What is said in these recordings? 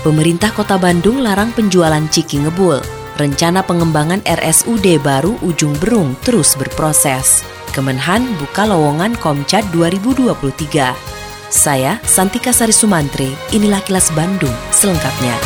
Pemerintah Kota Bandung larang penjualan ciki ngebul. Rencana pengembangan RSUD baru Ujung Berung terus berproses. Kemenhan buka lowongan Komcat 2023. Saya Santika Sari Sumantri, inilah kilas Bandung selengkapnya.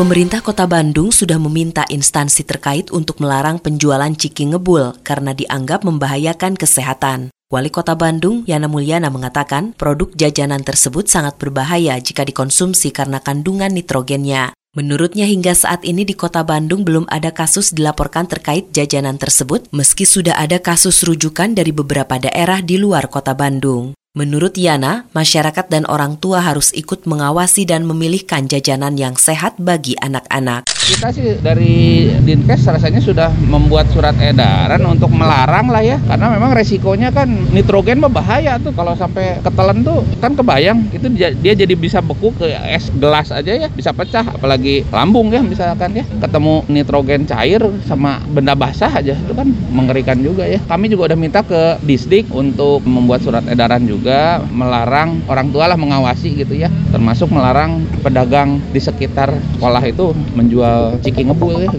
Pemerintah Kota Bandung sudah meminta instansi terkait untuk melarang penjualan ciki ngebul karena dianggap membahayakan kesehatan. Wali Kota Bandung, Yana Mulyana mengatakan produk jajanan tersebut sangat berbahaya jika dikonsumsi karena kandungan nitrogennya. Menurutnya hingga saat ini di Kota Bandung belum ada kasus dilaporkan terkait jajanan tersebut meski sudah ada kasus rujukan dari beberapa daerah di luar Kota Bandung. Menurut Yana, masyarakat dan orang tua harus ikut mengawasi dan memilihkan jajanan yang sehat bagi anak-anak. Kita sih dari Dinkes rasanya sudah membuat surat edaran untuk melarang lah ya, karena memang resikonya kan nitrogen berbahaya tuh. Kalau sampai ketelan tuh kan kebayang. Itu dia, dia jadi bisa beku ke es gelas aja ya, bisa pecah apalagi lambung ya misalkan ya, ketemu nitrogen cair sama benda basah aja itu kan mengerikan juga ya. Kami juga udah minta ke Disdik untuk membuat surat edaran juga melarang orang tua lah mengawasi gitu ya. Termasuk melarang pedagang di sekitar sekolah itu menjual ciki ngebul ya.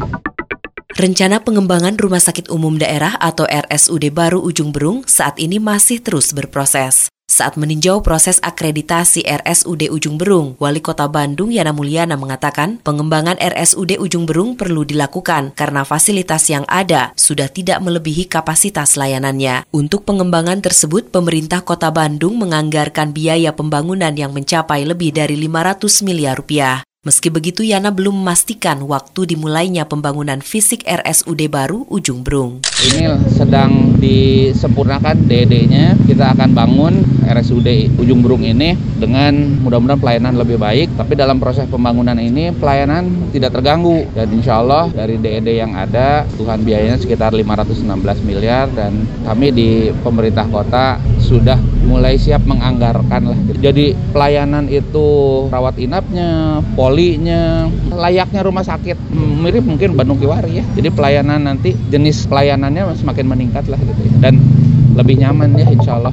Rencana pengembangan Rumah Sakit Umum Daerah atau RSUD baru Ujung Berung saat ini masih terus berproses. Saat meninjau proses akreditasi RSUD Ujung Berung, Wali Kota Bandung Yana Mulyana mengatakan pengembangan RSUD Ujung Berung perlu dilakukan karena fasilitas yang ada sudah tidak melebihi kapasitas layanannya. Untuk pengembangan tersebut, pemerintah Kota Bandung menganggarkan biaya pembangunan yang mencapai lebih dari 500 miliar rupiah. Meski begitu, Yana belum memastikan waktu dimulainya pembangunan fisik RSUD baru Ujung Berung. Ini sedang disempurnakan DD-nya. Kita akan bangun RSUD Ujung Berung ini dengan mudah-mudahan pelayanan lebih baik. Tapi dalam proses pembangunan ini pelayanan tidak terganggu. Dan insya Allah dari DED yang ada, Tuhan biayanya sekitar 516 miliar dan kami di pemerintah kota sudah mulai siap menganggarkan lah. Jadi pelayanan itu rawat inapnya, poli polinya, layaknya rumah sakit mirip mungkin Bandung Kiwari ya. Jadi pelayanan nanti jenis pelayanannya semakin meningkat lah gitu ya. Dan lebih nyaman ya insya Allah.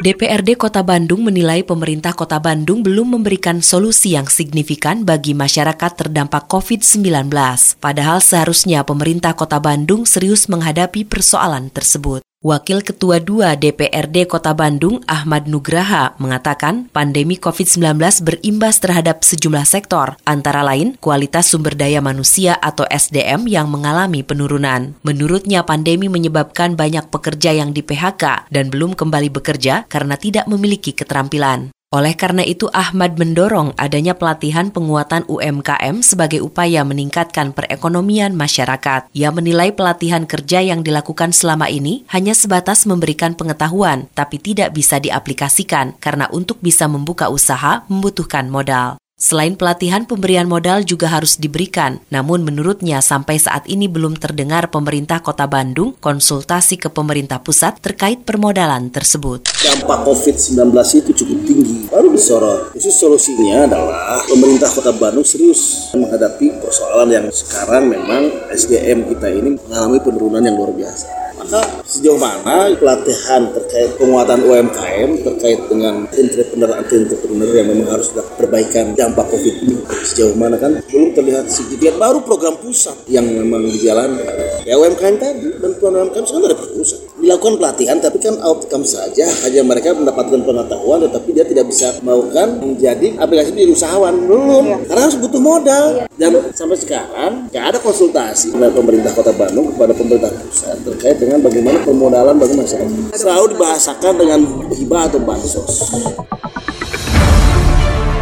DPRD Kota Bandung menilai pemerintah Kota Bandung belum memberikan solusi yang signifikan bagi masyarakat terdampak COVID-19. Padahal seharusnya pemerintah Kota Bandung serius menghadapi persoalan tersebut. Wakil Ketua 2 DPRD Kota Bandung, Ahmad Nugraha, mengatakan pandemi COVID-19 berimbas terhadap sejumlah sektor, antara lain kualitas sumber daya manusia atau SDM yang mengalami penurunan. Menurutnya pandemi menyebabkan banyak pekerja yang di PHK dan belum kembali bekerja karena tidak memiliki keterampilan. Oleh karena itu, Ahmad mendorong adanya pelatihan penguatan UMKM sebagai upaya meningkatkan perekonomian masyarakat. Ia menilai pelatihan kerja yang dilakukan selama ini hanya sebatas memberikan pengetahuan, tapi tidak bisa diaplikasikan karena untuk bisa membuka usaha membutuhkan modal. Selain pelatihan, pemberian modal juga harus diberikan. Namun menurutnya sampai saat ini belum terdengar pemerintah kota Bandung konsultasi ke pemerintah pusat terkait permodalan tersebut. Dampak COVID-19 itu cukup tinggi, baru disorot. Khusus solusinya adalah pemerintah kota Bandung serius menghadapi persoalan yang sekarang memang SDM kita ini mengalami penurunan yang luar biasa maka sejauh mana pelatihan terkait penguatan UMKM terkait dengan entrepreneur entrepreneur yang memang harus perbaikan dampak COVID ini sejauh mana kan? Belum terlihat signifikan. Baru program pusat yang memang dijalankan ya UMKM tadi bantuan UMKM sekarang dari pusat. Dilakukan pelatihan tapi kan outcome saja. Hanya mereka mendapatkan pengetahuan tetapi dia tidak bisa melakukan menjadi aplikasi di usahawan. Belum. Ya. karena harus butuh modal. Dan sampai sekarang tidak ada konsultasi dengan pemerintah kota Bandung kepada pemerintah pusat terkait dengan bagaimana permodalan bagi masyarakat. Selalu dibahasakan dengan hibah atau bansos.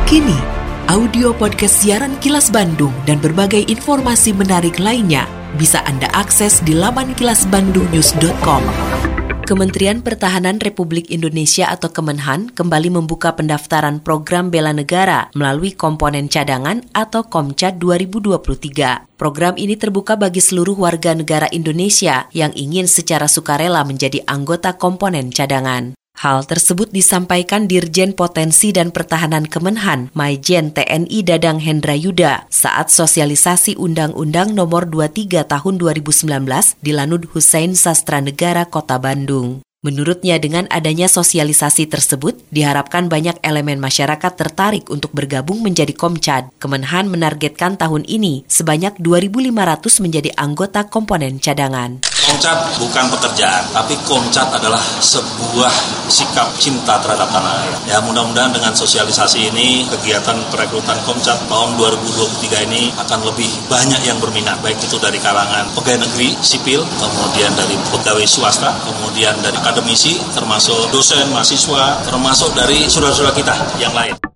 Kini audio podcast siaran Kilas Bandung dan berbagai informasi menarik lainnya bisa Anda akses di laman kilasbandungnews.com. Kementerian Pertahanan Republik Indonesia atau Kemenhan kembali membuka pendaftaran program bela negara melalui komponen cadangan atau Komcat 2023. Program ini terbuka bagi seluruh warga negara Indonesia yang ingin secara sukarela menjadi anggota komponen cadangan. Hal tersebut disampaikan Dirjen Potensi dan Pertahanan Kemenhan, Maijen TNI Dadang Hendra Yuda, saat sosialisasi Undang-Undang Nomor 23 Tahun 2019 di Lanud Hussein Sastra Negara Kota Bandung. Menurutnya dengan adanya sosialisasi tersebut, diharapkan banyak elemen masyarakat tertarik untuk bergabung menjadi Komcad. Kemenhan menargetkan tahun ini sebanyak 2.500 menjadi anggota komponen cadangan. Komcat bukan pekerjaan, tapi Komcat adalah sebuah sikap cinta terhadap tanah air. Ya mudah-mudahan dengan sosialisasi ini, kegiatan perekrutan Komcat tahun 2023 ini akan lebih banyak yang berminat, baik itu dari kalangan pegawai negeri, sipil, kemudian dari pegawai swasta, kemudian dari akademisi, termasuk dosen, mahasiswa, termasuk dari saudara-saudara kita yang lain.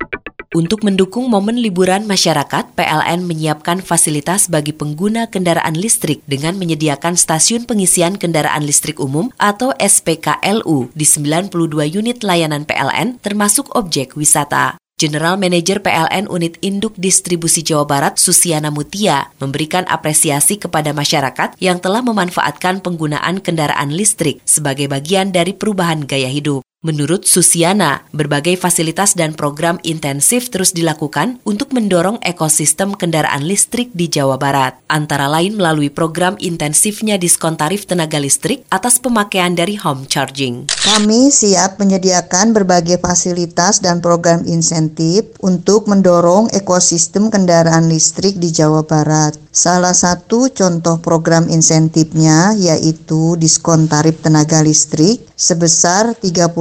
Untuk mendukung momen liburan masyarakat, PLN menyiapkan fasilitas bagi pengguna kendaraan listrik dengan menyediakan stasiun pengisian kendaraan listrik umum atau SPKLU di 92 unit layanan PLN termasuk objek wisata. General Manager PLN Unit Induk Distribusi Jawa Barat Susiana Mutia memberikan apresiasi kepada masyarakat yang telah memanfaatkan penggunaan kendaraan listrik sebagai bagian dari perubahan gaya hidup. Menurut Susiana, berbagai fasilitas dan program intensif terus dilakukan untuk mendorong ekosistem kendaraan listrik di Jawa Barat, antara lain melalui program intensifnya diskon tarif tenaga listrik atas pemakaian dari home charging. Kami siap menyediakan berbagai fasilitas dan program insentif untuk mendorong ekosistem kendaraan listrik di Jawa Barat. Salah satu contoh program insentifnya yaitu diskon tarif tenaga listrik sebesar 30%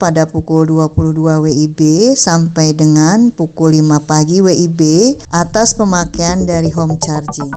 pada pukul 22 WIB sampai dengan pukul 5 pagi WIB atas pemakaian dari home charging.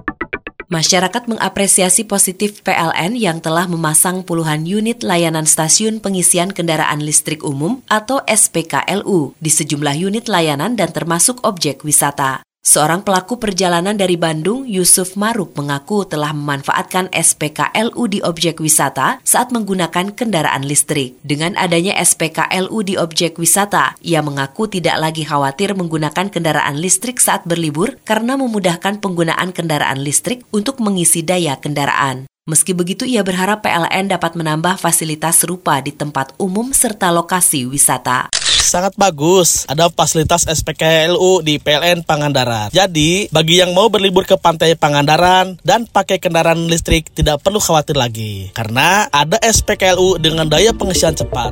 Masyarakat mengapresiasi positif PLN yang telah memasang puluhan unit layanan stasiun pengisian kendaraan listrik umum atau SPKLU di sejumlah unit layanan dan termasuk objek wisata. Seorang pelaku perjalanan dari Bandung, Yusuf Maruk, mengaku telah memanfaatkan SPKLU di objek wisata saat menggunakan kendaraan listrik. Dengan adanya SPKLU di objek wisata, ia mengaku tidak lagi khawatir menggunakan kendaraan listrik saat berlibur karena memudahkan penggunaan kendaraan listrik untuk mengisi daya kendaraan. Meski begitu, ia berharap PLN dapat menambah fasilitas serupa di tempat umum serta lokasi wisata sangat bagus. Ada fasilitas SPKLU di PLN Pangandaran. Jadi, bagi yang mau berlibur ke pantai Pangandaran dan pakai kendaraan listrik tidak perlu khawatir lagi. Karena ada SPKLU dengan daya pengisian cepat.